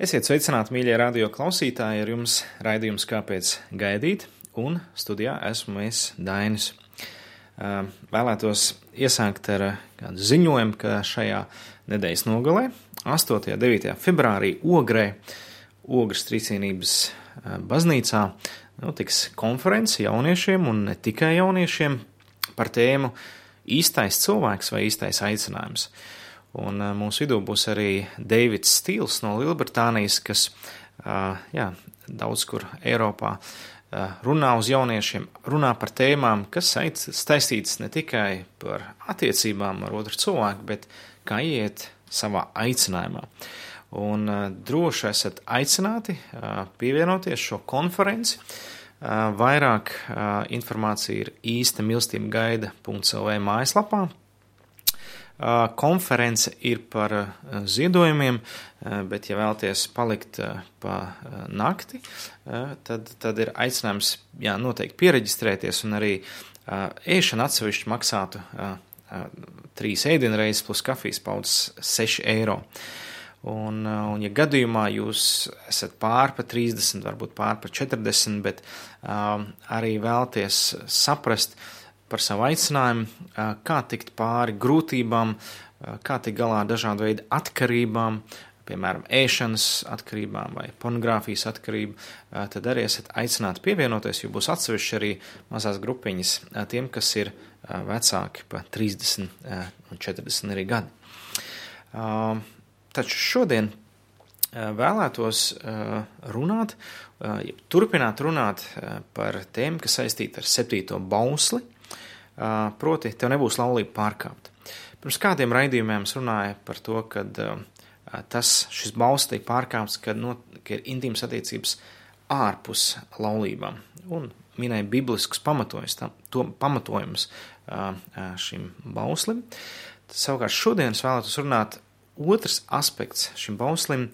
Esiet sveicināti, mīļie radio klausītāji, ar jums raidījums Kāpēc gaidīt, un studijā esmu es Dainis. Vēlētos iesākt ar kādu ziņojumu, ka šajā nedēļas nogalē, 8. un 9. februārī, Ogrē, Ogres trīsvienības baznīcā, notiks konference jauniešiem un ne tikai jauniešiem par tēmu īstais cilvēks vai īstais aicinājums. Un mūsu vidū būs arī Deivids Stīls no Lielbritānijas, kas jā, daudz kur Eiropā runā uz jauniešiem, runā par tēmām, kas saistītas ne tikai par attiecībām ar otru cilvēku, bet kā iet savā aicinājumā. Un droši esat aicināti pievienoties šo konferenci. Vairāk informācija ir īsta mīlestība gaida.lv mājaslapā, Konference ir par ziedojumiem, bet, ja vēlaties palikt pa nakti, tad, tad ir aicinājums jā, noteikti pieregistrēties un arī ēšana atsevišķi maksātu trīs ēdienreizes plus kafijas paudzes 6 eiro. Un, un, ja gadījumā jūs esat pār pa 30, varbūt pār pa 40, bet um, arī vēlties saprast, uh, par savu aicinājumu, kā tikt pāri grūtībām, kā tikt galā ar dažādu veidu atkarībām, piemēram, ēšanas atkarībām vai pornogrāfijas atkarību, tad arī esat aicināti pievienoties, jo būs atsevišķi arī mazās grupiņas tiem, kas ir vecāki pa 30 un 40 arī gadi. Taču šodien vēlētos runāt, turpināt runāt par tēmu, kas saistīta ar septīto bausli – proti, tev nebūs laulība pārkāpta. Pirms kādiem raidījumiem es runāju par to, ka tas šis balsts tiek pārkāpts, kad, no, ka ir intīmas attiecības ārpus laulībām. Un minēja bibliskus pamatojums šim bauslim. Savukārt šodien es vēlētos runāt otrs aspekts šim bauslim.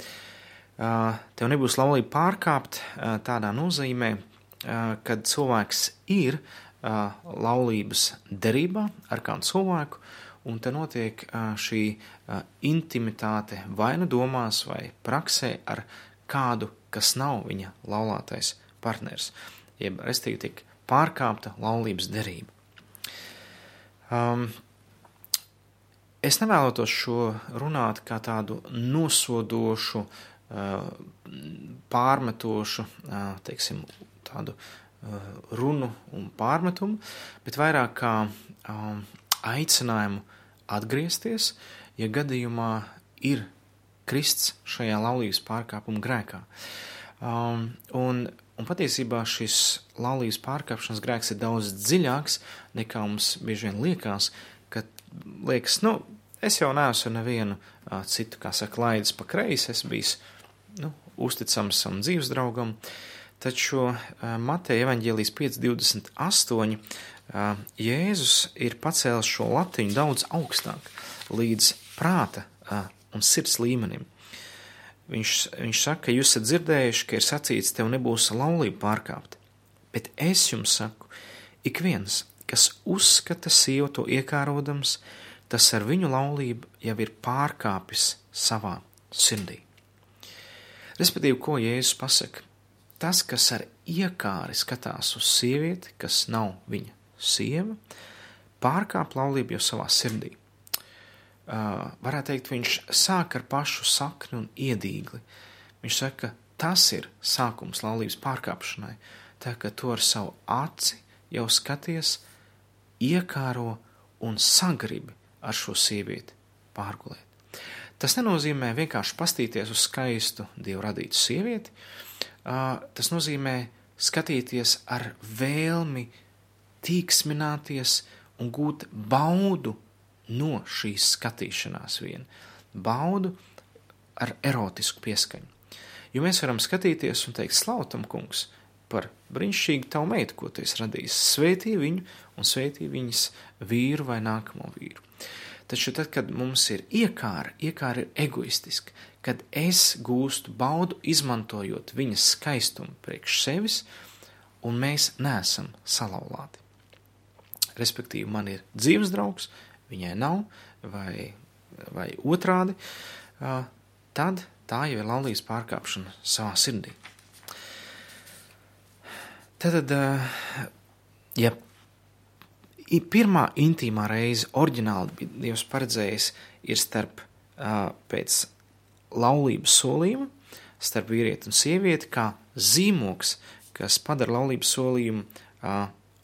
Tev nebūs laulība pārkāpt tādā nozīmē, kad cilvēks ir uh, laulības derībā ar kādu cilvēku, un te notiek šī intimitāte vai nu domās vai praksē ar kādu, kas nav viņa laulātais partners, jeb restīvi tiek pārkāpta laulības derība. Um, es nevēlētos šo runāt kā tādu nosodošu, pārmetošu, teiksim, tādu runu un pārmetumu, bet vairāk kā um, aicinājumu atgriezties, ja gadījumā ir krists šajā laulības pārkāpuma grēkā. Um, un, un patiesībā šis laulības pārkāpšanas grēks ir daudz dziļāks nekā mums bieži vien liekas, ka liekas, nu, es jau neesmu nevienu uh, citu, kā saka, laidis pa kreisi, es biju nu, uzticams savam dzīves draugam. Uh, Taču Mateja evaņģēlijas 5.28 Jēzus ir pacēlis šo latiņu daudz augstāk, līdz prāta un sirds līmenim. Viņš, viņš saka, jūs esat dzirdējuši, ka ir sacīts, tev nebūs laulība pārkāpt, bet es jums saku, ik viens, kas uzskata sievu to iekārodams, tas ar viņu laulību jau ir pārkāpis savā sirdī. Respektīvi, ko Jēzus pasaka? Tas, kas ar iekāri skatās uz sievieti, kas nav viņa sieva, pārkāp laulību jau savā sirdī. Uh, varētu teikt, viņš sāk ar pašu sakni un iedīgli. Viņš saka, tas ir sākums laulības pārkāpšanai, tā ka to ar savu aci jau skaties, iekāro un sagribi ar šo sievieti pārgulēt. Tas nenozīmē vienkārši pastīties uz skaistu dievu radītu sievieti, uh, tas nozīmē skatīties ar vēlmi tīksmināties un gūt baudu no šīs skatīšanās vien. Baudu ar erotisku pieskaņu. Jo mēs varam skatīties un teikt, slautam, kungs, par brīnišķīgu tavu meitu, ko tu esi radījis. Svētī viņu un svētī viņas vīru vai nākamo vīru. Taču tad, kad mums ir iekāra, iekāra ir egoistiska, kad es gūstu baudu izmantojot viņas skaistumu priekš sevis, un mēs neesam salauzti. Respektīvi, man ir dzīves draugs, viņai nav, vai, vai otrādi, tad tā jau ir laulības pārkāpšana savā sirdī. Tad, ja pirmā intīmā reize, oriģināli bija Dievs paredzējis, ir starp pēc laulības solījuma, starp vīrieti un sievieti, kā zīmoks, kas padara laulības solījumu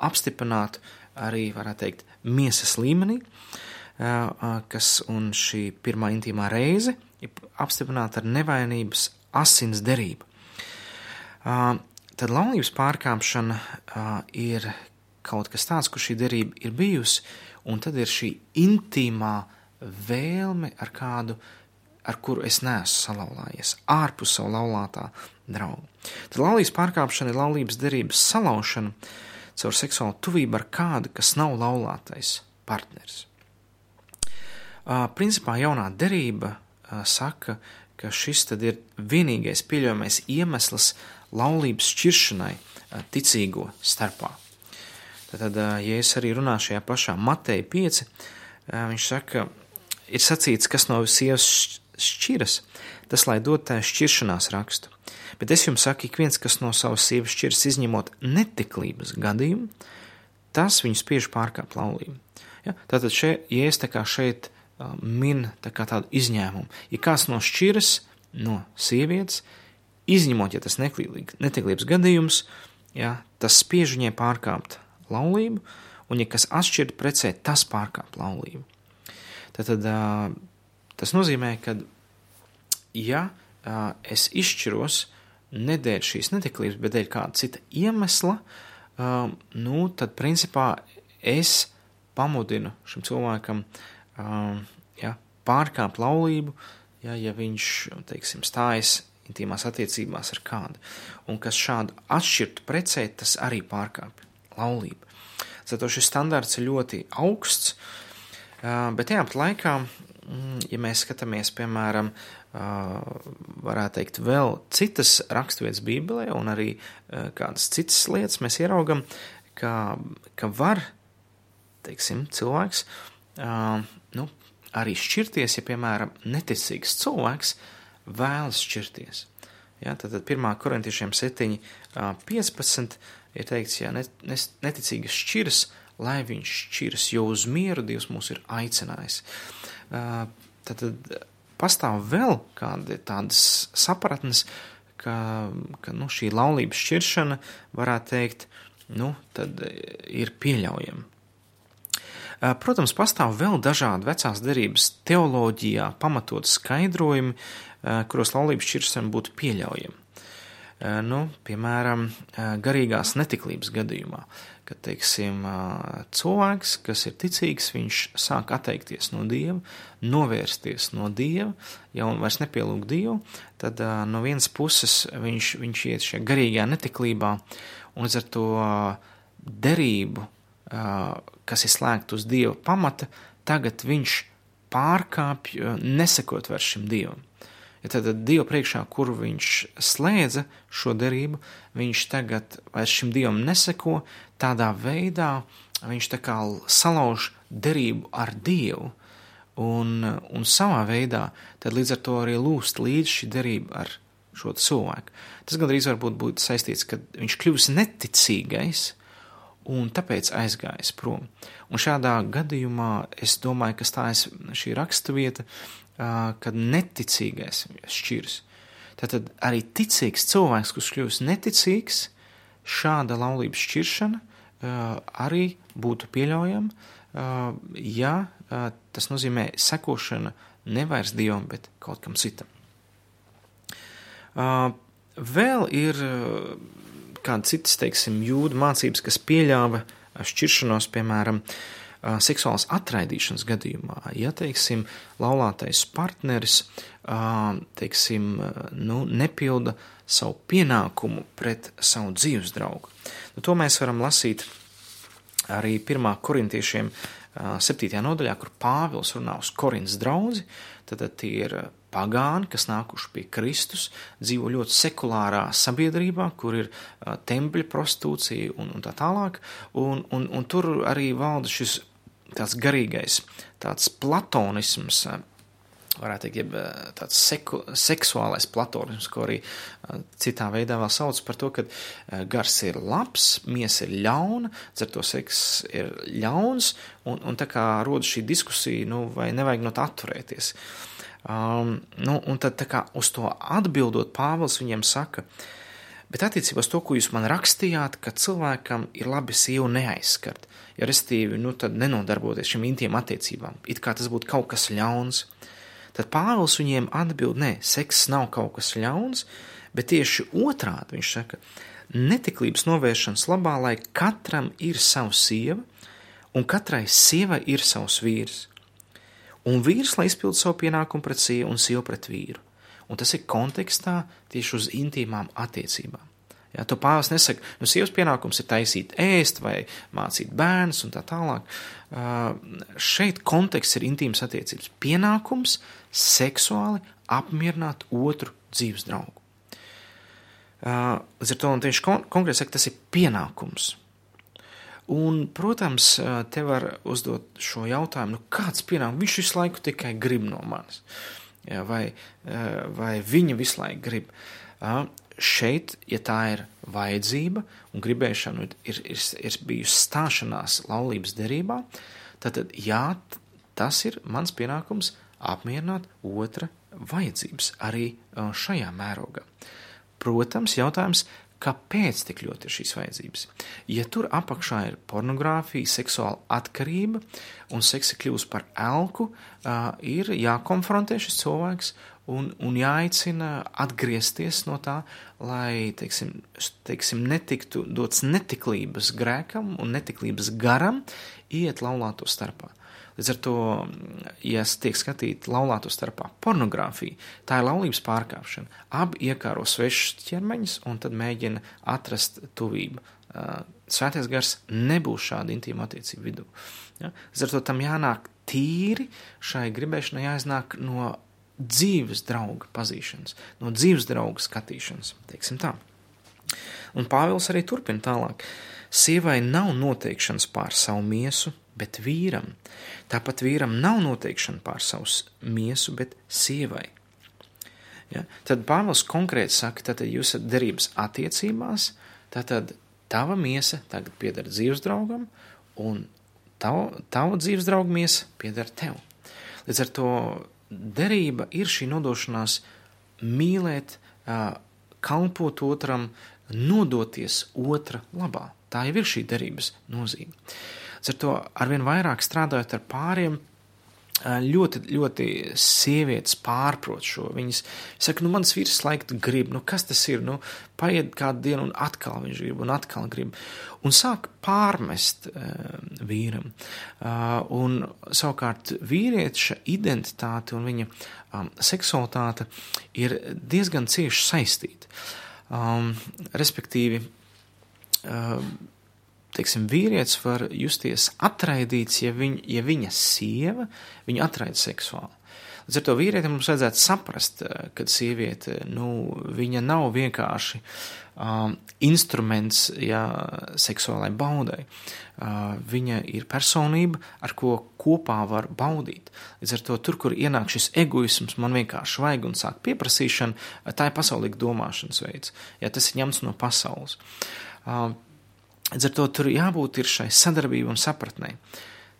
apstiprinātu arī, varētu teikt, miesas līmenī, kas un šī pirmā intīmā reize ir apstiprināta ar nevainības asins derību tad laulības pārkāpšana uh, ir kaut kas tāds, kur šī derība ir bijusi, un tad ir šī intīmā vēlme ar kādu, ar kuru es neesmu salauzājies, ārpus savu laulātā draugu. Tad laulības pārkāpšana ir laulības derības salaušana caur seksuālu tuvību ar kādu, kas nav laulātais partneris. Uh, principā jaunā derība uh, saka, ka šis ir vienīgais pieļaujamais iemesls, laulības šķiršanai ticīgo starpā. Tad, ja es arī runāšu šajā pašā Mateja 5, viņš saka, ir sacīts, kas no sievas šķiras, tas lai dod tā šķiršanās rakstu. Bet es jums saku, ik viens, kas no savas sievas šķiras izņemot netiklības gadījumu, tas viņu spiež pārkāpt laulību. Ja? Tātad, šeit, ja es tā kā šeit min tā kā tādu izņēmumu, ja kāds no šķiras no sievietes, izņemot, ja tas netiklības gadījums, ja, tas spiež viņai pārkāpt laulību, un ja kas atšķirt precē, tas pārkāp laulību. Tad, tas nozīmē, ka, ja es izšķiros nedēļ šīs netiklības, bet dēļ kāda cita iemesla, nu, tad principā es pamudinu šim cilvēkam ja, pārkāpt laulību, ja, ja viņš, teiksim, stājas intīmās attiecībās ar kādu, un kas šādu atšķirtu precē, tas arī pārkāpj laulību. Zato šis standarts ir ļoti augsts, bet tajā laikā, mm, ja mēs skatāmies, piemēram, varētu teikt, vēl citas raksturvietas Bībelē un arī kādas citas lietas, mēs ieraugam, ka, ka var, teiksim, cilvēks, nu, arī šķirties, ja, piemēram, neticīgs cilvēks, vēlas šķirties. Ja, tad, tad 1. korintiešiem 7, 15 ir teikts, ja neticīgas šķiras, lai viņš šķiras, jo uz mieru Dievs mūs ir aicinājis. Tad, pastāv vēl kādi tādas sapratnes, ka, ka nu, šī laulības šķiršana, varētu teikt, nu, ir pieļaujama. Protams, pastāv vēl dažādi vecās derības teoloģijā pamatot skaidrojumi, kuros laulības šķiršana būtu pieļaujama. Eh, nu, piemēram, eh, garīgās netiklības gadījumā, kad teiksim, cilvēks, kas ir ticīgs, viņš sāk atteikties no dieva, novērsties no dieva, ja un vairs nepielūg dievu, tad no vienas puses viņš, viņš iet šajā garīgajā netiklībā, un līdz ar to derību, kas ir slēgta uz dieva pamata, tagad viņš pārkāpj, nesakot vairs šim dievam. Ja tad Dieva priekšā, kuru viņš slēdza šo derību, viņš tagad vairs šim Dievam neseko, tādā veidā viņš tā kā salauž derību ar Dievu, un, un savā veidā tad līdz ar to arī lūst līdz šī derība ar šo cilvēku. Tas gandrīz varbūt būtu saistīts, ka viņš kļūs neticīgais, un tāpēc aizgājis prom. Un šādā gadījumā es domāju, ka stājas šī raksturvieta, kad neticīgais šķirs. Tātad arī ticīgs cilvēks, kurš kļūst neticīgs, šāda laulības šķiršana arī būtu pieļaujama, ja tas nozīmē sekošana nevairs dievam, bet kaut kam citam. Vēl ir kāda citas, teiksim, jūdu mācības, kas pieļāva šķiršanos, piemēram, uh, seksuālas atraidīšanas gadījumā, ja, teiksim, laulātais partneris, teiksim, nu, nepilda savu pienākumu pret savu dzīves draugu. Nu, to mēs varam lasīt arī 1. korintiešiem 7. nodaļā, kur Pāvils runā uz Korintas draudzi, tad tie ir pagāni, kas nākuši pie Kristus, dzīvo ļoti sekulārā sabiedrībā, kur ir tempļa prostitūcija un, un tā tālāk, un, un, un tur arī valda šis tāds garīgais, tāds platonisms, varētu teikt, jeb tāds seku, seksuālais platonisms, ko arī citā veidā vēl sauc par to, ka gars ir labs, miesa ir ļauna, dzer to seks ir ļauns, un, un tā kā rodas šī diskusija, nu, vai nevajag no tā atturēties. Um, nu, un tad tā kā uz to atbildot, Pāvils viņiem saka, bet attiecībā uz to, ko jūs man rakstījāt, ka cilvēkam ir labi sievu neaizskart, ja restīvi, nu, nenodarboties šim intiem attiecībām, it kā tas būtu kaut kas ļauns. Tad Pāvils viņiem atbild, nē, seks nav kaut kas ļauns, bet tieši otrādi viņš saka, netiklības novēršanas labā, lai katram ir savs sieva, un katrai sievai ir savs vīrs. Un vīrs, lai izpildu savu pienākumu pret sievu un sievu pret vīru. Un tas ir kontekstā tieši uz intīmām attiecībām. Ja, to pāvis nesaka, nu, sievas pienākums ir taisīt ēst vai mācīt bērnus un tā tālāk. Uh, šeit konteksts ir intīmas attiecības. Pienākums seksuāli apmierināt otru dzīves draugu. Uh, līdz ar to tieši kon konkrēti saka, tas ir pienākums. Un, protams, te var uzdot šo jautājumu, nu, kāds pienākums viņš visu laiku tikai grib no manis, ja, vai, vai viņa visu laiku grib šeit, ja tā ir vajadzība un gribēšana, ir, ir, ir bijusi stāšanās laulības derībā, tad jā, tas ir mans pienākums apmierināt otra vajadzības arī šajā mērogā. Protams, jautājums, kāpēc tik ļoti ir šīs vajadzības? Ja tur apakšā ir pornogrāfija, seksuāla atkarība un seksa kļūst par elku, ir jākonfrontē šis cilvēks un, un jāicina atgriezties no tā, lai, teiksim, teiksim, netiktu dots netiklības grēkam un netiklības garam iet laulāto starpā. Līdz ar to, ja tiek skatīta laulāto starpā pornogrāfija, tā ir laulības pārkāpšana. Abi iekāro svešus ķermeņus un tad mēģina atrast tuvību. Svētais gars nebūs šāda intīma attiecību vidū. Ja? Līdz ar to tam jānāk tīri, šai gribēšanai jāiznāk no dzīves drauga pazīšanas, no dzīves drauga skatīšanas. Un Pāvils arī turpina tālāk. Sievai nav noteikšanas pār savu miesu, bet vīram. Tāpat vīram nav noteikšana pār savu miesu, bet sievai. Ja? Tad Pāvils konkrēti saka, tad jūs esat derības attiecībās, tad tava miesa tagad pieder dzīves draugam, un tava, tava dzīves drauga miesa pieder tev. Līdz ar to derība ir šī nodošanās mīlēt, kalpot otram, nodoties otra labā. Tā jau ir šī derības nozīme. Ar to arvien vairāk strādājot ar pāriem, ļoti, ļoti sievietes pārprot šo. Viņas saka, nu, mans vīrs laikam grib, nu, kas tas ir? Nu, paiet kādu dienu, un atkal viņš grib, un atkal grib. Un sāk pārmest uh, vīram. Uh, un savukārt vīrieša identitāte un viņa um, seksualitāte ir diezgan cieši saistīta. Um, respektīvi, teiksim, vīrietis var justies atraidīts, ja, viņ, ja viņa sieva viņu atraida seksuāli. Līdz ar to vīrietim mums vajadzētu saprast, eh, ka sieviete, nu, nav vienkārši um, instruments, ja seksuālai baudai. Uh, viņa ir personība, ar ko kopā var baudīt. Līdz ar to tur, kur ienāk šis egoisms, man vienkārši vajag un sāk pieprasīšana, tā ir pasaulīga domāšanas veids, ja tas ir ņemts no pasaules. Uh, Līdz ar to tur jābūt šai sadarbībai un sapratnē.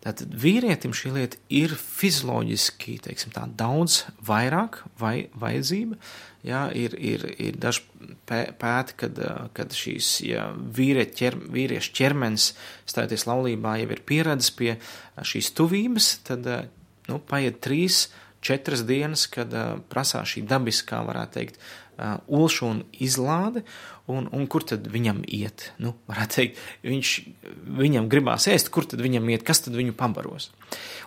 Tātad vīrietim šī lieta ir fizioloģiski teiksim, tā, daudz vairāk vai, vajadzība. Jā, ir, ir, ir daži pēti, kad, kad šīs ja, ķer, vīriešu ķermenis stājoties laulībā jau ir pieredzes pie šīs tuvības, tad nu, paiet trīs, četras dienas, kad prasās šī dabiskā, varētu teikt, uh, ulšana izlāde, un, un kur tad viņam iet? Nu, varētu teikt, viņš, viņam gribās ēst, kur tad viņam iet, kas tad viņu pabaros?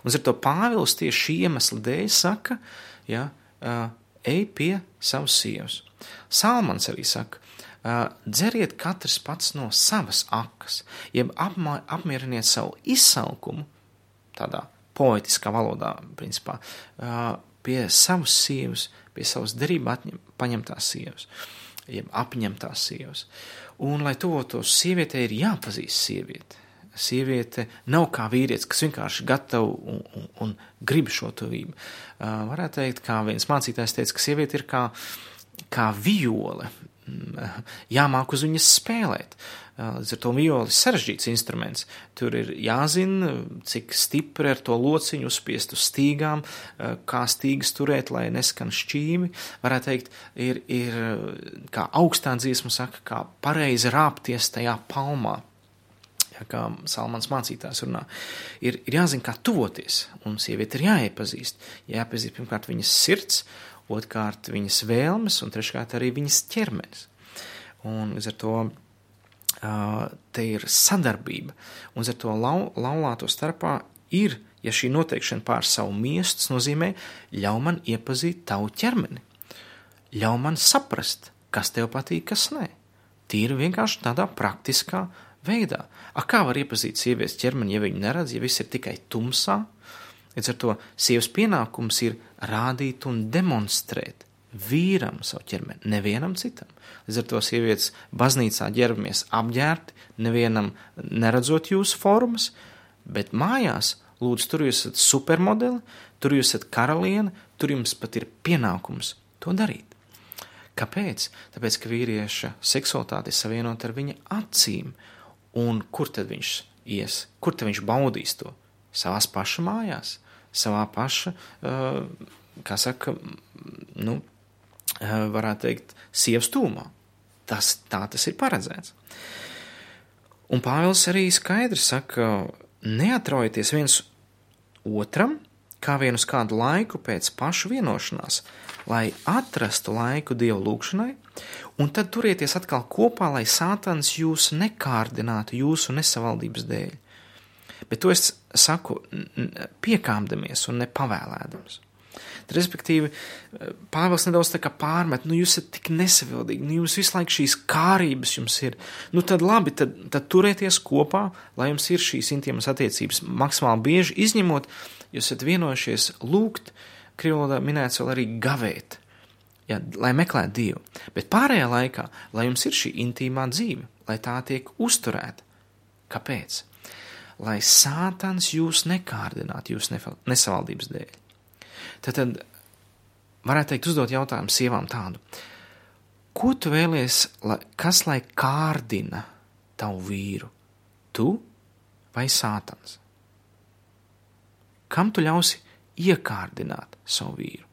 Un ar to Pāvils tieši šī iemesla dēļ saka, ja, uh, ej pie savas sievas. Salmans arī saka, uh, dzeriet katrs pats no savas akas, jeb apma, apmieriniet savu izsalkumu, tādā poetiskā valodā, principā, uh, pie savas sievas, pie savas derība atņem, paņemtās sievas, jeb apņemtās sievas. Un, lai tuvotos sievietei, ir jāpazīst sievieti. Sieviete nav kā vīrietis, kas vienkārši gatava un, un, un grib šo tuvību. Uh, varētu teikt, kā viens mācītājs teica, ka sieviete ir kā, kā viole. Mm, jāmāk uz viņas spēlēt. Līdz ar to viola ir sarežģīts instruments. Tur ir jāzina, cik stipri ar to lociņu uzspiest uz stīgām, kā stīgas turēt, lai neskan šķīvi. Varētu teikt, ir, ir kā augstā dziesma saka, kā pareizi rāpties tajā palmā. Ja, kā Salmans mācītājs runā, ir, ir jāzina, kā tuvoties, un sieviete ir jāiepazīst. Jāiepazīst pirmkārt viņas sirds, otrkārt viņas vēlmes, un treškārt arī viņas ķermenis. Un līdz ar to te ir sadarbība, un ar to lau, laulāto starpā ir, ja šī noteikšana pār savu miestu, tas nozīmē, ļauj man iepazīt tavu ķermeni, ļauj man saprast, kas tev patīk, kas nē. Tīri vienkārši tādā praktiskā veidā. A kā var iepazīt sievietes ķermeni, ja viņi neredz, ja viss ir tikai tumsā? Līdz ar to sievas pienākums ir rādīt un demonstrēt vīram savu ķermeni, nevienam citam. Līdz ar to sievietes baznīcā ģērbamies apģērbti, nevienam neredzot jūsu formas, bet mājās, lūdzu, tur jūs esat supermodeli, tur jūs esat karaliene, tur jums pat ir pienākums to darīt. Kāpēc? Tāpēc, ka vīrieša seksualitāte ir savienota ar viņa acīm, un kur tad viņš ies, kur tad viņš baudīs to? Savās paša mājās, savā paša, uh, kā saka, nu, uh, varētu teikt, sievas tūmā. Tas, tā tas ir paredzēts. Un Pāvils arī skaidri saka, neatraujieties viens otram, kā vien uz kādu laiku pēc pašu vienošanās, lai atrastu laiku dievu lūgšanai, un tad turieties atkal kopā, lai sātans jūs nekārdinātu jūsu nesavaldības dēļ. Bet to es saku piekāpdamies un nepavēlēdams. Respektīvi, Pāvils nedaudz pārmet, nu jūs esat tik nesavildīgi, nu jums visu laiku šīs kārības jums ir. Nu tad labi, tad, tad turieties kopā, lai jums ir šīs intīmas attiecības maksimāli bieži, izņemot, jūs esat vienojušies lūgt, krievalodā minēts vēl arī gavēt, ja, lai meklētu Dievu. Bet pārējā laikā, lai jums ir šī intīmā dzīve, lai tā tiek uzturēta. Kāpēc? Lai sātans jūs nekārdinātu jūs nesavaldības dēļ. Tad, tad varētu teikt, uzdot jautājumu sievām tādu: Ko tu vēlies, lai, kas lai kārdina tavu vīru? Tu vai sātans? Kam tu ļausi iekārdināt savu vīru?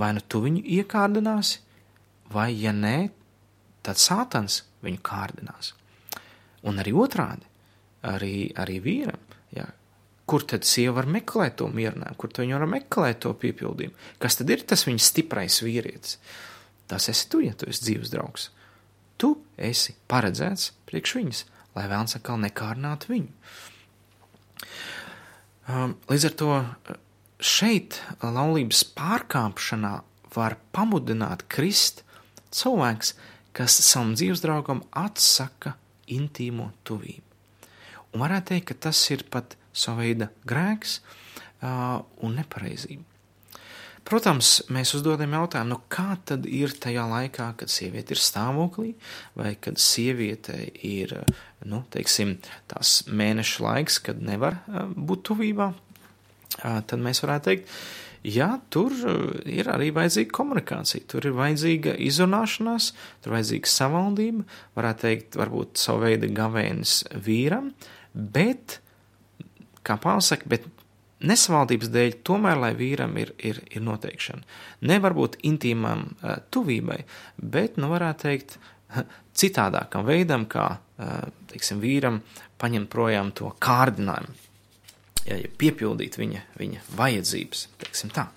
Vai nu tu viņu iekārdināsi, vai ja nē, tad sātans viņu kārdinās. Un arī otrādi, arī, arī vīram, jā, kur tad sieva var meklēt to mierinājumu, kur viņa var meklēt to piepildījumu. Kas tad ir tas viņas stiprais vīrietis? Tas esi tu, ja tu esi dzīves draugs. Tu esi paredzēts priekš viņas, lai vēlams atkal nekārnātu viņu. Um, līdz ar to šeit laulības pārkāpšanā var pamudināt krist cilvēks, kas savam dzīves draugam atsaka intīmo tuvību. Un varētu teikt, ka tas ir pat sava veida grēks uh, un nepareizība. Protams, mēs uzdodam jautājumu, nu kā tad ir tajā laikā, kad sieviete ir stāvoklī, vai kad sieviete ir, nu, teiksim, tās mēneša laiks, kad nevar uh, būt tuvībā, uh, tad mēs varētu teikt, jā, tur ir arī vajadzīga komunikācija, tur ir vajadzīga izrunāšanās, tur ir vajadzīga savaldība, varētu teikt, varbūt savu veidu gavēnis vīram, bet kā pārsaka, bet nesavaldības dēļ tomēr, lai vīram ir, ir, ir noteikšana. Nevar būt intīmam uh, tuvībai, bet, nu, varētu teikt, citādākam veidam, kā, uh, teiksim, vīram paņemt projām to kārdinājumu, ja, ja piepildīt viņa, viņa vajadzības, teiksim tā.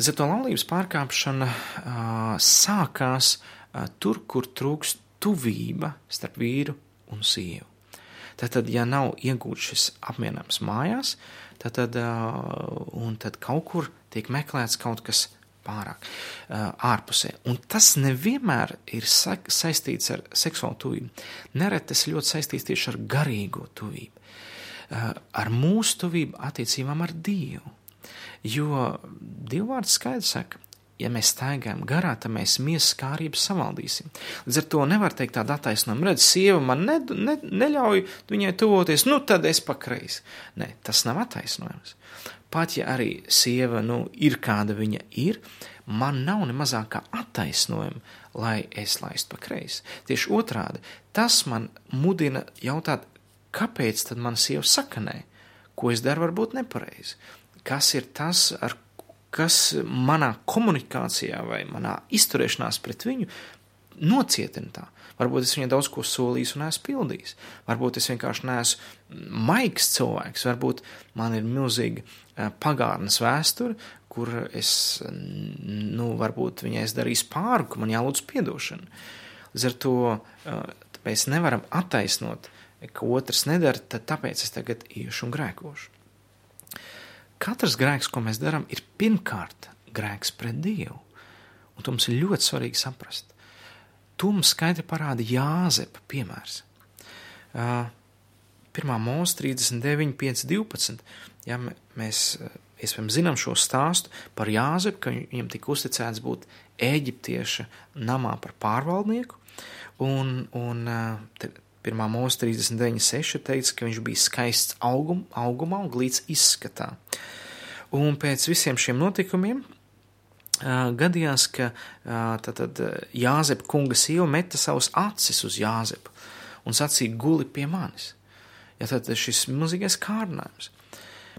Līdz ar to laulības pārkāpšana uh, sākās uh, tur, kur trūkst tuvība starp vīru un sievu. Tad, ja nav iegūts šis apmierinājums mājās, tad, tad, tad kaut kur tiek meklēts kaut kas pārāk ārpusē. Un tas nevienmēr ir sa saistīts ar seksuālu tuvību. Nereti tas ļoti saistīts tieši ar garīgo tuvību, ar mūsu tuvību attiecībām ar Dievu. Jo Dievvvārds skaidrs saka, ja mēs staigājam garā, tad mēs miesas kārības savaldīsim. Līdz ar to nevar teikt tādu attaisnojumu, redz, sieva man ne, ne, neļauj viņai tuvoties, nu tad es pakreis. Nē, tas nav attaisnojums. Pat ja arī sieva, nu, ir kāda viņa ir, man nav ne mazākā attaisnojuma, lai es laistu pa kreisi. Tieši otrādi, tas man mudina jautāt, kāpēc tad man sieva saka nē, ko es daru varbūt nepareizi. Kas ir tas, ar kas manā komunikācijā vai manā izturēšanās pret viņu nocietina tā. Varbūt es viņai daudz ko solījis un esmu pildījis. Varbūt es vienkārši neesmu maigs cilvēks. Varbūt man ir milzīga eh, pagātnes vēsture, kur es, nu, varbūt viņai es darīju pāri, ka man jālūdz piedošana. Līdz ar to eh, mēs nevaram attaisnot, ka otrs nedara, tad tāpēc es tagad iešu un grēkošu. Katrs grēks, ko mēs darām, ir pirmkārt grēks pret Dievu. Un to mums ir ļoti svarīgi saprast. To mums skaidri parāda Jāzepa piemērs. Uh, 1. mūzika 39, 5, 12. Ja mēs iespējams zinām šo stāstu par Jāzepu, ka viņam tika uzticēts būt eģiptieša namā par pārvaldnieku, un, un 1. mūzika 39, 6 teica, ka viņš bija skaists augum, augumā un glīts izskatā. Un pēc visiem šiem notikumiem gadījās, ka tātad Jāzepa kunga sieva meta savus acis uz Jāzepu un sacīja guli pie manis. Ja tad šis milzīgais kārdinājums.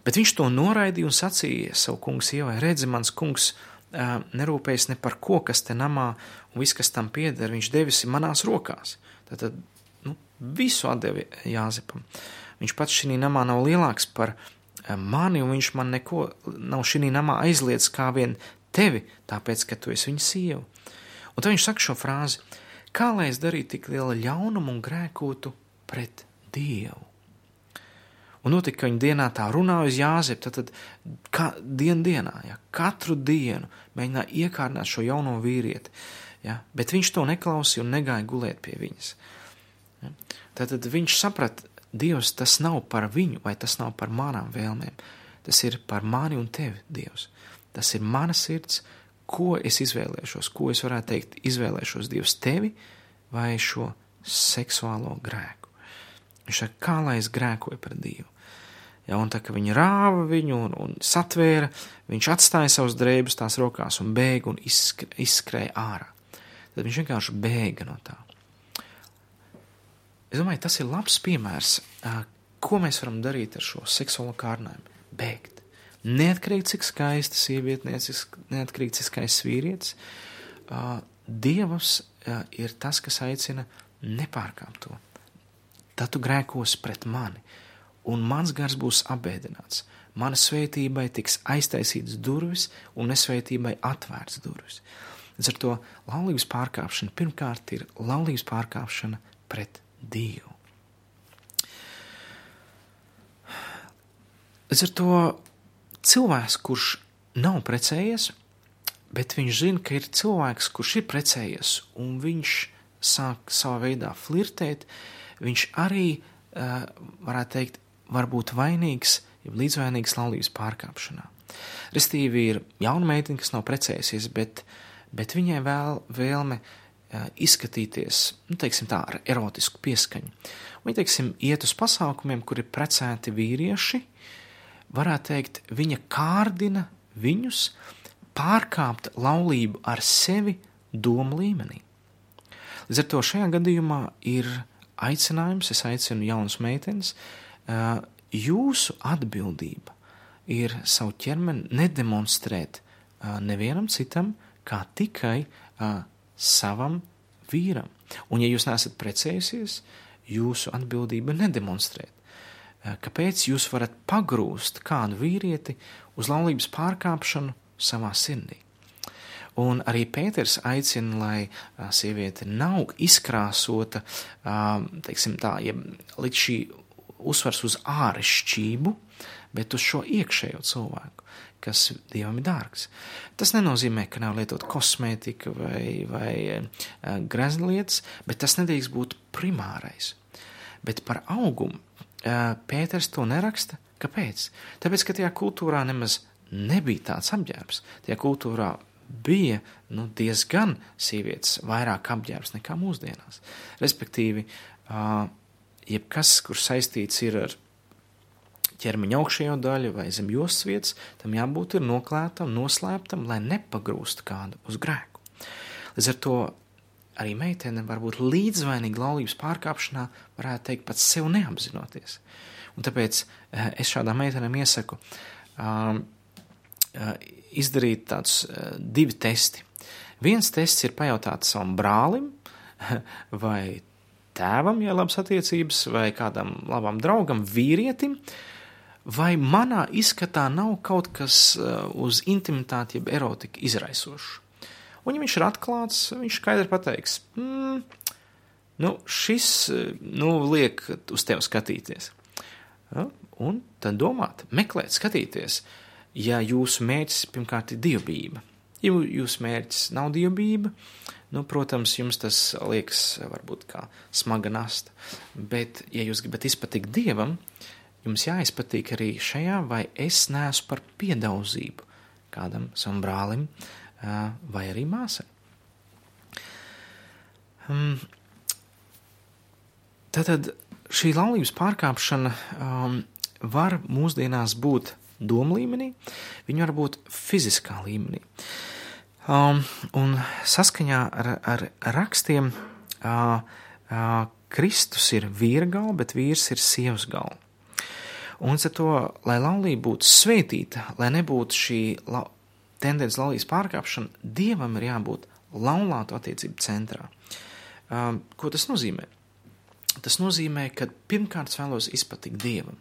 Bet viņš to noraidīja un sacīja savu kungu sievai, redzi, mans kungs nerūpējas ne par ko, kas te namā un viss, kas tam pieder, viņš devis manās rokās. Tad visu atdeva Jāzepam. Viņš pats šī namā nav lielāks par mani, un viņš man neko nav šī namā aizliedz kā vien tevi, tāpēc, ka tu esi viņa sieva. Un tad viņš saka šo frāzi: Kā lai es darītu tik lielu ļaunumu un grēkotu pret Dievu? Un notika, ka viņa dienā tā runāja uz Jāzepu, tad, tad kā, dien dienā, ja, katru dienu mēģināja iekārnāt šo jauno vīrieti, ja, bet viņš to neklausīja un negāja gulēt pie viņas. Tad, viņš saprata, Dievs, tas nav par viņu, vai tas nav par manām vēlmēm, tas ir par mani un tevi, Dievs. Tas ir mana sirds, ko es izvēlēšos, ko es varētu teikt, izvēlēšos Dievs tevi vai šo seksuālo grēku. Viņš saka, kā lai es grēkoju pret Dievu. Ja, un tā kā viņi rāva viņu un, un satvēra, viņš atstāja savus drēbes tās rokās un bēga un izskrēja ārā. Tad viņš vienkārši bēga no tā. Es domāju, tas ir labs piemērs, ko mēs varam darīt ar šo seksuālo kārnājumu. Bēgt. Neatkarīgi cik skaista sieviete, neatkarīgi cik skaists vīrietis, Dievs ir tas, kas aicina nepārkāpt to. Tad tu grēkos pret mani, un mans gars būs apbēdināts. Mana svētībai tiks aiztaisītas durvis, un nesvētībai atvērts durvis. Līdz ar to laulības pārkāpšana pirmkārt ir laulības pārkāpšana pret Dievu. Līdz ar to cilvēks, kurš nav precējies, bet viņš zina, ka ir cilvēks, kurš ir precējies, un viņš sāk savā veidā flirtēt, viņš arī, varētu teikt, var būt vainīgs, ja līdzvainīgs laulības pārkāpšanā. Restīvi ir jauna meitene, kas nav precējusies, bet, bet viņai vēl vēlme uh, izskatīties, nu, teiksim tā, ar erotisku pieskaņu. Viņa, teiksim, iet uz pasākumiem, kur ir precēti vīrieši, varētu teikt, viņa kārdina viņus pārkāpt laulību ar sevi domu līmenī. Līdz ar to šajā gadījumā ir aicinājums, es aicinu jaunas meitenes, jūsu atbildība ir savu ķermeni nedemonstrēt nevienam citam, kā tikai savam vīram. Un, ja jūs neesat precējusies, jūsu atbildība nedemonstrēt. Eh, kāpēc jūs varat pagrūst kādu vīrieti uz laulības pārkāpšanu savā sirdī. Un arī Pēters aicina, lai eh, sieviete nav izkrāsota, eh, teiksim tā, ja līdz šī uzsvars uz ārešķību, bet uz šo iekšējo cilvēku, kas Dievam ir dārgs. Tas nenozīmē, ka nav lietot kosmētika vai, vai greznlietas, bet tas nedrīkst būt primārais. Bet par augumu Pēters to neraksta. Kāpēc? Tāpēc, ka tajā kultūrā nemaz nebija tāds apģērbs. Tajā kultūrā bija nu, diezgan sievietes vairāk apģērbs nekā mūsdienās. Respektīvi, uh, jebkas, kur saistīts ir ar ķermeņa augšējo daļu vai zem jostas vietas, tam jābūt ir noklētam, noslēptam, lai nepagrūst kādu uz grēku. Līdz ar to arī meitene var būt līdzvainīga laulības pārkāpšanā, varētu teikt, pats sev neapzinoties. Un tāpēc uh, es šādām meitenēm iesaku um, uh, izdarīt tādus uh, divi testi. Viens tests ir pajautāt savam brālim vai tēvam, ja labas attiecības, vai kādam labam draugam, vīrietim, vai manā izskatā nav kaut kas uh, uz intimitāti, jeb erotika izraisošs. Un, ja viņš ir atklāts, viņš skaidri pateiks, mm, nu, šis nu, liek uz tevi skatīties. Un tad domāt, meklēt, skatīties, ja jūsu mērķis pirmkārt ir dievbijība. Ja jūsu mērķis nav dievbijība, Nu, protams, jums tas liekas varbūt kā smaga nasta, bet, ja jūs gribat izpatikt Dievam, jums jāizpatīk arī šajā, vai es neesmu par piedauzību kādam savam brālim vai arī māsai. Um, tātad šī laulības pārkāpšana um, var mūsdienās būt domu līmenī, viņa var būt fiziskā līmenī. Um, un saskaņā ar, ar rakstiem uh, uh, Kristus ir vīra galva, bet vīrs ir sievas galva. Un ar to, lai laulība būtu svētīta, lai nebūtu šī la tendence laulības pārkāpšana, dievam ir jābūt laulātu attiecību centrā. Um, ko tas nozīmē? Tas nozīmē, ka pirmkārt vēlos izpatikt dievam.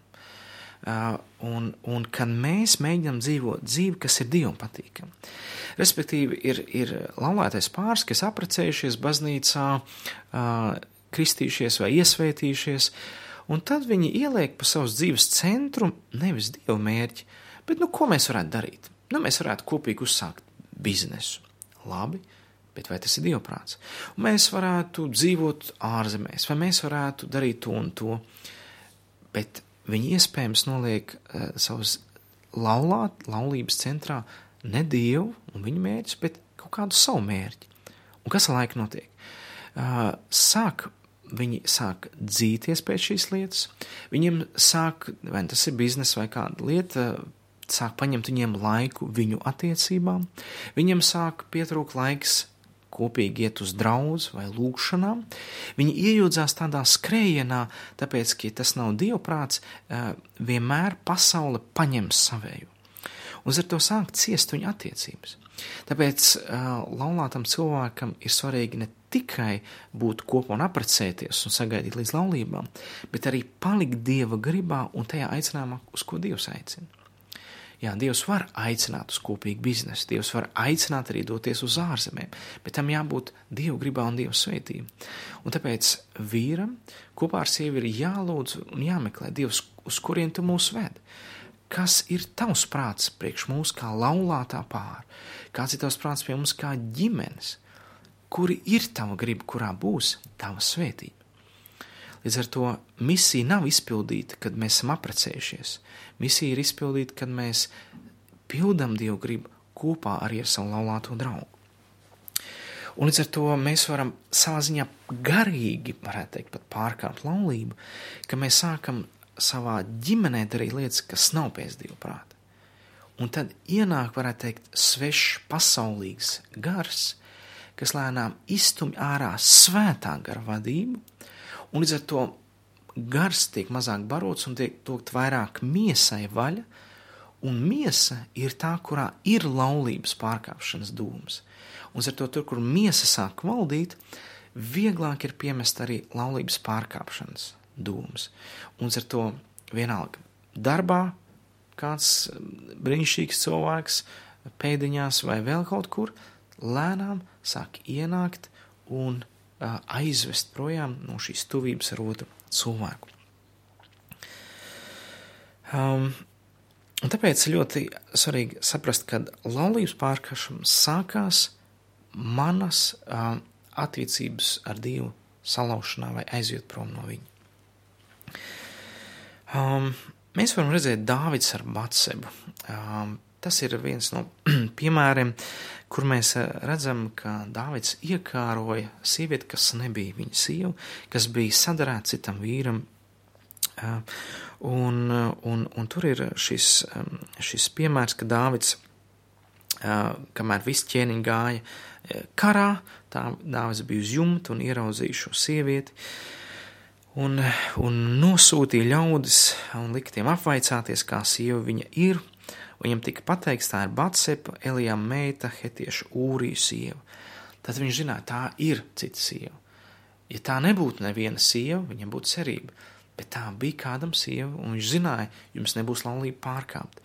Uh, un, un kad mēs mēģinām dzīvot dzīvi, kas ir dievam patīkama. Respektīvi, ir, ir laulātais pāris, kas apprecējušies baznīcā, uh, kristījušies vai iesvētījušies, un tad viņi ieliek pa savus dzīves centru nevis dievu mērķi, bet nu, ko mēs varētu darīt? Nu, mēs varētu kopīgi uzsākt biznesu. Labi, bet vai tas ir dievprāts? Un mēs varētu dzīvot ārzemēs, vai mēs varētu darīt to un to, bet viņi iespējams noliek uh, savus laulāt, laulības centrā ne dievu un viņa mērķus, bet kaut kādu savu mērķi. Un kas ar laiku notiek? Uh, sāk, viņi sāk dzīties pēc šīs lietas, viņiem sāk, vai tas ir biznesa vai kāda lieta, sāk paņemt viņiem laiku viņu attiecībām, viņiem sāk pietrūkt laiks kopīgi iet uz draugu vai lūgšanām. Viņi iejūdzās tādā skrējienā, tāpēc, ka ja tas nav dievprāts, eh, vienmēr pasaule paņems savēju. Un ar to sāk ciest viņa attiecības. Tāpēc uh, laulātam cilvēkam ir svarīgi ne tikai būt kopā un apprecēties un sagaidīt līdz laulībām, bet arī palikt dieva gribā un tajā aicinājumā, uz ko Dievs aicina. Jā, Dievs var aicināt uz kopīgu biznesu, Dievs var aicināt arī doties uz ārzemēm, bet tam jābūt Dieva gribā un Dieva svētība. Un tāpēc vīram kopā ar sievi ir jālūdz un jāmeklē Dievs, uz kurien tu mūs ved. Kas ir tavs prāts priekš mums kā laulātā pāra? Kāds ir tavs prāts pie mums kā ģimenes? Kuri ir tava griba, kurā būs tava svētība? Līdz ar to misija nav izpildīta, kad mēs esam apprecējušies. Misija ir izpildīta, kad mēs pildām Dievu gribu kopā arī ar savu laulāto draugu. Un līdz ar to mēs varam savā ziņā garīgi, varētu teikt, pat pārkāpt laulību, ka mēs sākam savā ģimenē darīt lietas, kas nav pēc Dieva prāta. Un tad ienāk, varētu teikt, svešs pasaulīgs gars, kas lēnām iztumj ārā svētā gara vadību, Un līdz ar to gars tiek mazāk barots un tiek dot vairāk miesai vaļa, un miesa ir tā, kurā ir laulības pārkāpšanas dūms. Un ar to tur, kur miesa sāk valdīt, vieglāk ir piemest arī laulības pārkāpšanas dūmus. Un ar to vienalga darbā kāds brīnišķīgs cilvēks pēdiņās vai vēl kaut kur lēnām sāk ienākt un aizvest projām no šīs tuvības ar otru cilvēku. Um, un tāpēc ļoti svarīgi saprast, ka laulības pārkāpšana sākās manas um, attiecības ar Dievu salaušanā vai aizjūt prom no viņa. Um, mēs varam redzēt Dāvids ar Batsebu. Um, tas ir viens no piemēriem, kur mēs redzam, ka Dāvids iekāroja sievieti, kas nebija viņa sieva, kas bija sadarēta citam vīram. Un, un, un tur ir šis, šis piemērs, ka Dāvids, kamēr viss ķēniņi gāja karā, tā Dāvids bija uz jumta un ieraudzīja šo sievieti, un, un nosūtīja ļaudis un lika tiem apvaicāties, kā sieva viņa ir, Viņam tika pateikts, tā ir Batsepa, Elijam meita, Hetieša Ūriju sieva. Tad viņš zināja, tā ir cita sieva. Ja tā nebūtu neviena sieva, viņam būtu cerība. Bet tā bija kādam sieva, un viņš zināja, jums nebūs laulība pārkāpt.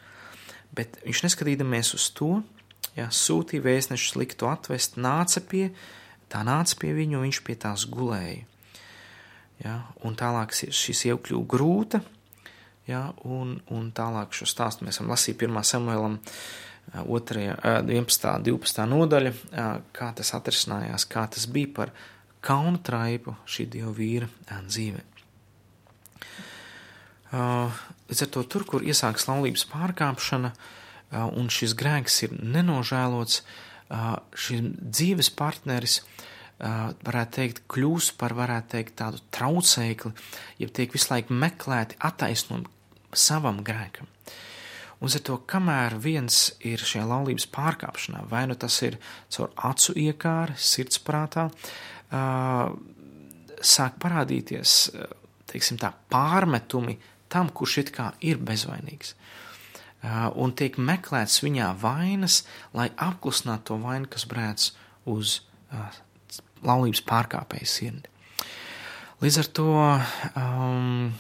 Bet viņš neskatīdamies uz to, ja sūtīja vēstnešus likt to atvest, nāca pie, tā nāca pie viņu, un viņš pie tās gulēja. Ja, un tālāk šī sieva kļuva grūta, Ja, un, un tālāk šo stāstu mēs varam lasīt 1. samuēlam 2, 11. 12. nodaļa, kā tas atrisinājās, kā tas bija par kaunu traipu šī dieva vīra dzīvē. Līdz ar to tur, kur iesākas laulības pārkāpšana un šis grēks ir nenožēlots, šis dzīves partneris varētu teikt, kļūst par, varētu teikt, tādu traucēkli, ja tiek visu laiku meklēti attaisnojumi, savam grēkam. Un ar to, kamēr viens ir šajā laulības pārkāpšanā, vai nu tas ir caur acu iekāri, sirdsprātā, sāk parādīties teiksim, tā, pārmetumi tam, kurš it kā ir bezvainīgs. Un tiek meklēts viņā vainas, lai apklusinātu to vainu, kas brēc uz laulības pārkāpēju sirdi. Līdz ar to um,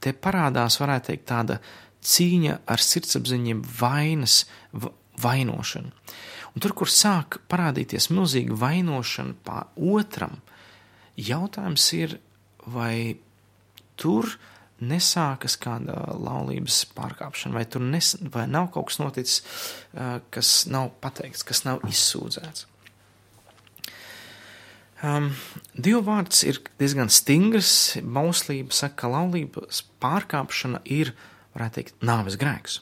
te parādās, varētu teikt, tāda cīņa ar sirdsapziņiem vainas vainošanu. Un tur, kur sāk parādīties milzīga vainošana pār otram, jautājums ir, vai tur nesākas kāda laulības pārkāpšana, vai tur nes, vai nav kaut kas noticis, kas nav pateikts, kas nav izsūdzēts. Um, Dieva vārds ir diezgan stingrs. Bauslība saka, ka laulības pārkāpšana ir, varētu teikt, nāves grēks.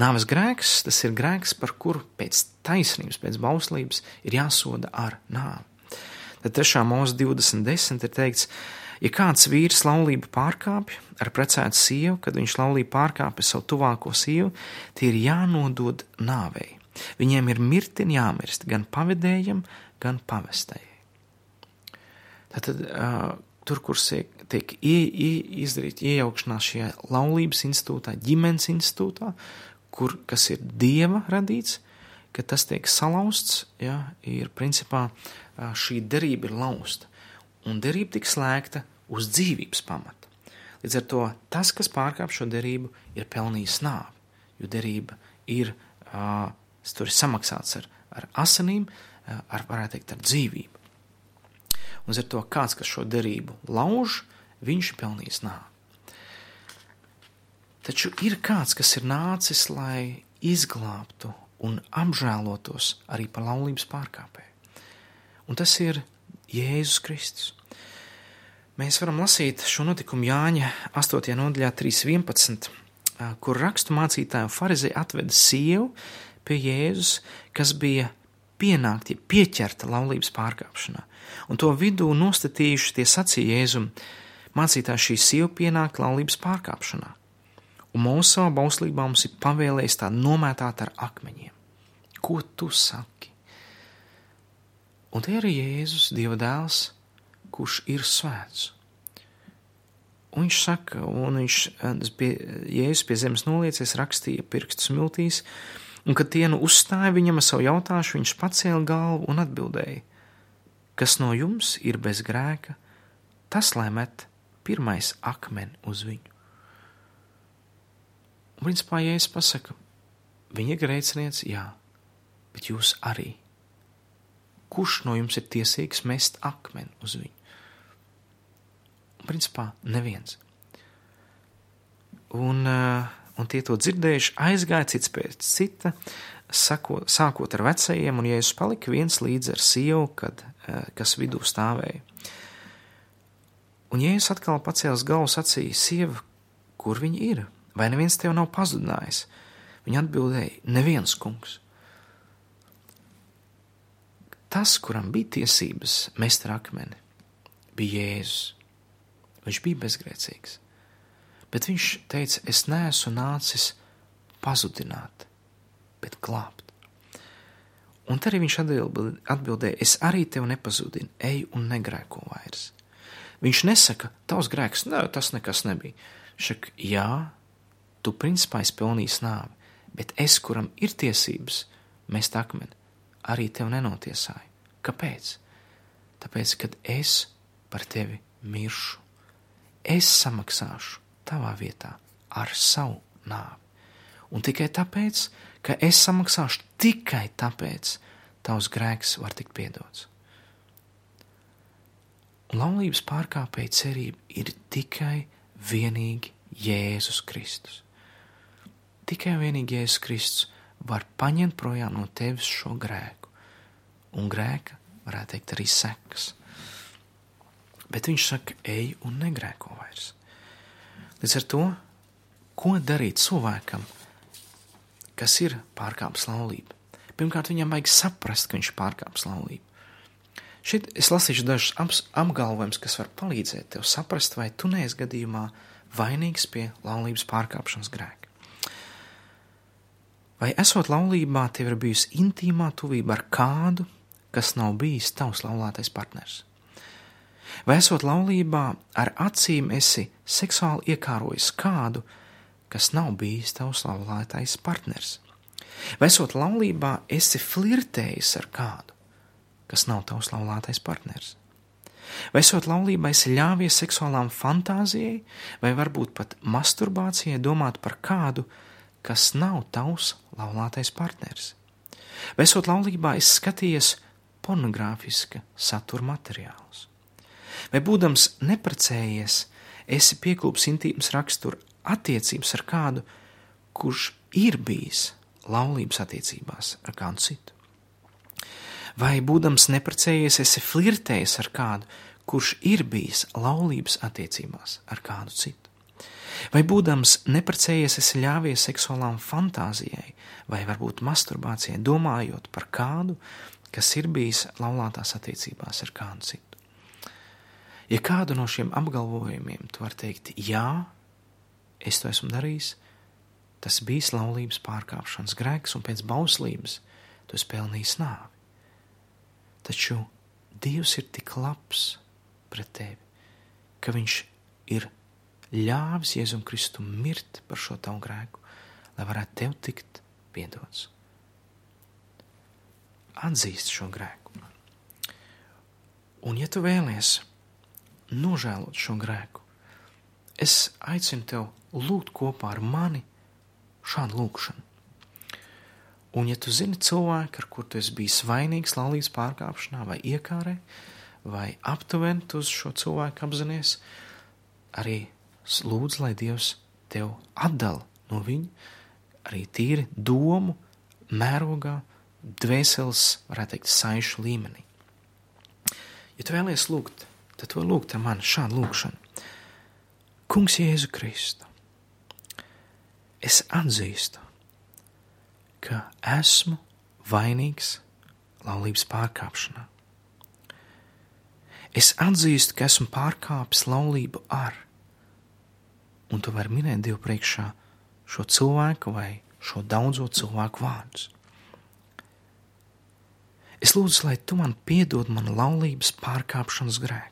Nāves grēks tas ir grēks, par kuru pēc taisnības, pēc bauslības ir jāsoda ar nāvi. Tad 3. mūzika 2010 ir teikts, ja kāds vīrs laulību pārkāpj ar precētu sievu, kad viņš laulību pārkāpj savu tuvāko sievu, tie ir jānodod nāvei. Viņiem ir mirti jāmirst gan pavedējam, gan pavestējai. Tātad uh, tur, kur tiek ie, ie, izdarīta iejaukšanās šajā laulības institūtā, ģimenes institūtā, kur, kas ir dieva radīts, ka tas tiek salauzts, ja, ir principā šī derība ir lausta. Un derība tiks slēgta uz dzīvības pamata. Līdz ar to tas, kas pārkāp šo derību, ir pelnījis nāvi, jo derība ir, uh, tur ir samaksāts ar, ar asinīm, ar, varētu teikt, ar dzīvību. Un ar to kāds, kas šo derību lauž, viņš ir pelnījis nāvi. Taču ir kāds, kas ir nācis, lai izglābtu un apžēlotos arī par laulības pārkāpēju. Un tas ir Jēzus Kristus. Mēs varam lasīt šo notikumu Jāņa 8. nodaļā 3.11, kur rakstu mācītāju farizei atveda sievu pie Jēzus, kas bija pienākti, pieķerta laulības pārkāpšanā. Un to vidū nostatījuši tie sacīja Jēzum, mācītājs šī sieva pienāk laulības pārkāpšanā. Un mūsu savā bauslībā mums ir pavēlējis tā nomētāt ar akmeņiem. Ko tu saki? Un te ir Jēzus, Dieva dēls, kurš ir svēts. Un viņš saka, un viņš pie, Jēzus pie zemes noliecies, rakstīja pirkstus miltīs, un kad tie nu uzstāja viņam savu jautājumu, viņš pacēla galvu un atbildēja: Kas no jums ir bez grēka, tas lai met pirmais akmeni uz viņu. Un principā, ja es pasaku, viņa grēcinieks, jā, bet jūs arī. Kurš no jums ir tiesīgs mest akmeni uz viņu? Un, principā, neviens. Un uh, un tie to dzirdējuši aizgāja cits pēc cita, sako, sākot ar vecajiem, un Jēzus palika viens līdz ar sievu, kad, eh, kas vidū stāvēja. Un Jēzus atkal pacēlis galvu sacīja, sieva, kur viņi ir? Vai neviens tev nav pazudinājis? Viņa atbildēja, neviens kungs. Tas, kuram bija tiesības mest ar akmeni, bija Jēzus. Viņš bija bezgrēcīgs. Bet viņš teica, es neesmu nācis pazudināt, bet glābt. Un tad arī viņš atbildēja, es arī tevi nepazudinu, ej un negrēko vairs. Viņš nesaka, tavs grēks, nē, tas nekas nebija. Viņš saka, jā, tu principā esi pelnījis nāvi, bet es, kuram ir tiesības mest akmeni, arī tevi nenotiesāju. Kāpēc? Tāpēc, kad es par tevi miršu, es samaksāšu tavā vietā ar savu nāvi. Un tikai tāpēc, ka es samaksāšu tikai tāpēc, tavs grēks var tikt piedots. Laulības pārkāpēja cerība ir tikai vienīgi Jēzus Kristus. Tikai vienīgi Jēzus Kristus var paņemt projām no tevis šo grēku, un grēka, varētu teikt, arī sekas. Bet viņš saka, ej un negrēko vairs. Līdz ar to, ko darīt cilvēkam, kas ir pārkāpis laulību? Pirmkārt, viņam vajag saprast, ka viņš ir pārkāpis laulību. Šeit es lasīšu dažus apgalvojumus, kas var palīdzēt tev saprast, vai tu neesi gadījumā vainīgs pie laulības pārkāpšanas grēka. Vai esot laulībā, tev ir bijusi intīmā tuvība ar kādu, kas nav bijis tavs laulātais partners? Vai esot laulībā, ar acīm esi seksuāli iekārojis kādu, kas nav bijis tavs laulātais partners? Vai esot laulībā, esi flirtējis ar kādu, kas nav tavs laulātais partners. Vai esot laulībā, esi ļāvies seksuālām fantāzijai, vai varbūt pat masturbācijai domāt par kādu, kas nav tavs laulātais partners? Vai esot laulībā, esi skatījies pornogrāfiska satura materiālus? Vai būdams neprecējies, esi piekūps intīmas rakstura attiecības ar kādu, kurš ir bijis laulības attiecībās ar kādu citu? vai būdams neprecējies, esi flirtējis ar kādu, kurš ir bijis laulības attiecībās ar kādu citu. Vai būdams neprecējies, esi ļāvies seksuālām fantāzijai, vai varbūt masturbācijai, domājot par kādu, kas ir bijis laulātās attiecībās ar kādu citu. Ja kādu no šiem apgalvojumiem tu vari teikt, jā, es to esmu darījis, tas bija laulības pārkāpšanas grēks, un pēc bauslības tu esi pelnījis nāvi. Taču Dievs ir tik labs pret tevi, ka Viņš ir ļāvis Jēzum Kristum mirt par šo tavu grēku, lai varētu tev tikt piedots. Atzīst šo grēku. Un, ja tu vēlies nožēlot šo grēku, es aicinu tev lūgt kopā ar mani šādu lūgšanu. Un, ja tu zini cilvēku, ar kuru tu esi bijis vainīgs laulības pārkāpšanā vai iekārē, vai aptuveni uz šo cilvēku apzinājies, arī lūdzu, lai Dievs tev atdala no viņa, arī tīri domu, mērogā, dvēseles, varētu teikt, saišu līmenī. Ja tu vēlies lūgt, tad to lūgt ar mani šādu lūgšanu. Kungs Jēzu Kristu, es atzīstu, ka esmu vainīgs laulības pārkāpšanā. Es atzīstu, ka esmu pārkāpis laulību ar, un tu vari minēt Dievu priekšā šo cilvēku vai šo daudzo cilvēku vārdus. Es lūdzu, lai tu man piedod manu laulības pārkāpšanas grēku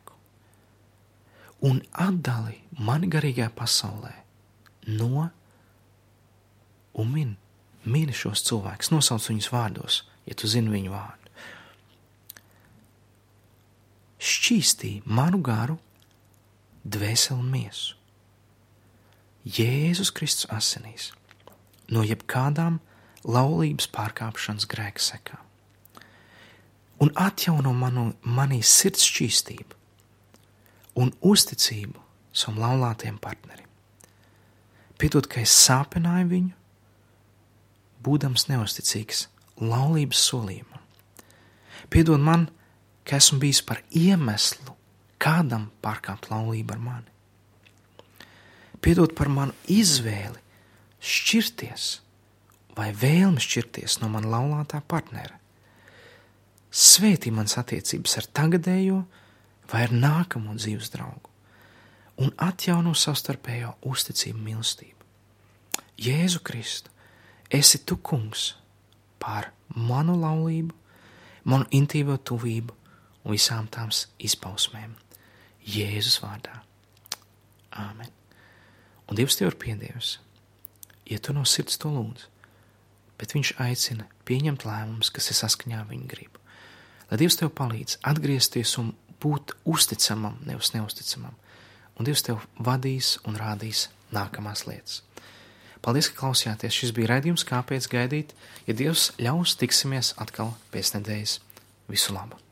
un atdali mani garīgajā pasaulē no un min Mīli šos cilvēkus, nosauc viņus vārdos, ja tu zini viņu vārdu. Šķīstī manu garu, dvēseli un miesu. Jēzus Kristus asinīs no jebkādām laulības pārkāpšanas grēka sekām un atjauno manu, manī sirds šķīstību un uzticību savam laulātajam partnerim. Piedod, ka es sāpināju viņu, būdams neusticīgs laulības solījumam. Piedod man, ka esmu bijis par iemeslu kādam pārkāpt laulību ar mani. Piedod par manu izvēli šķirties vai vēlme šķirties no man laulātā partnera. Svētī mans attiecības ar tagadējo vai ar nākamo dzīves draugu un atjauno savstarpējo uzticību mīlestību. Jēzu Kristu, esi tu kungs pār manu laulību, manu intīvo tuvību un visām tām izpausmēm. Jēzus vārdā. Āmen. Un Dievs tev ir piedievis, ja tu no sirds to lūdz, bet Viņš aicina pieņemt lēmumus, kas ir saskaņā viņa gribu. Lai Dievs tev palīdz atgriezties un būt uzticamam, nevis neusticamam, un Dievs tev vadīs un rādīs nākamās lietas. Paldies, ka klausījāties. Šis bija raidījums, kāpēc gaidīt. Ja Dievs ļaus, tiksimies atkal pēc nedēļas. Visu labu!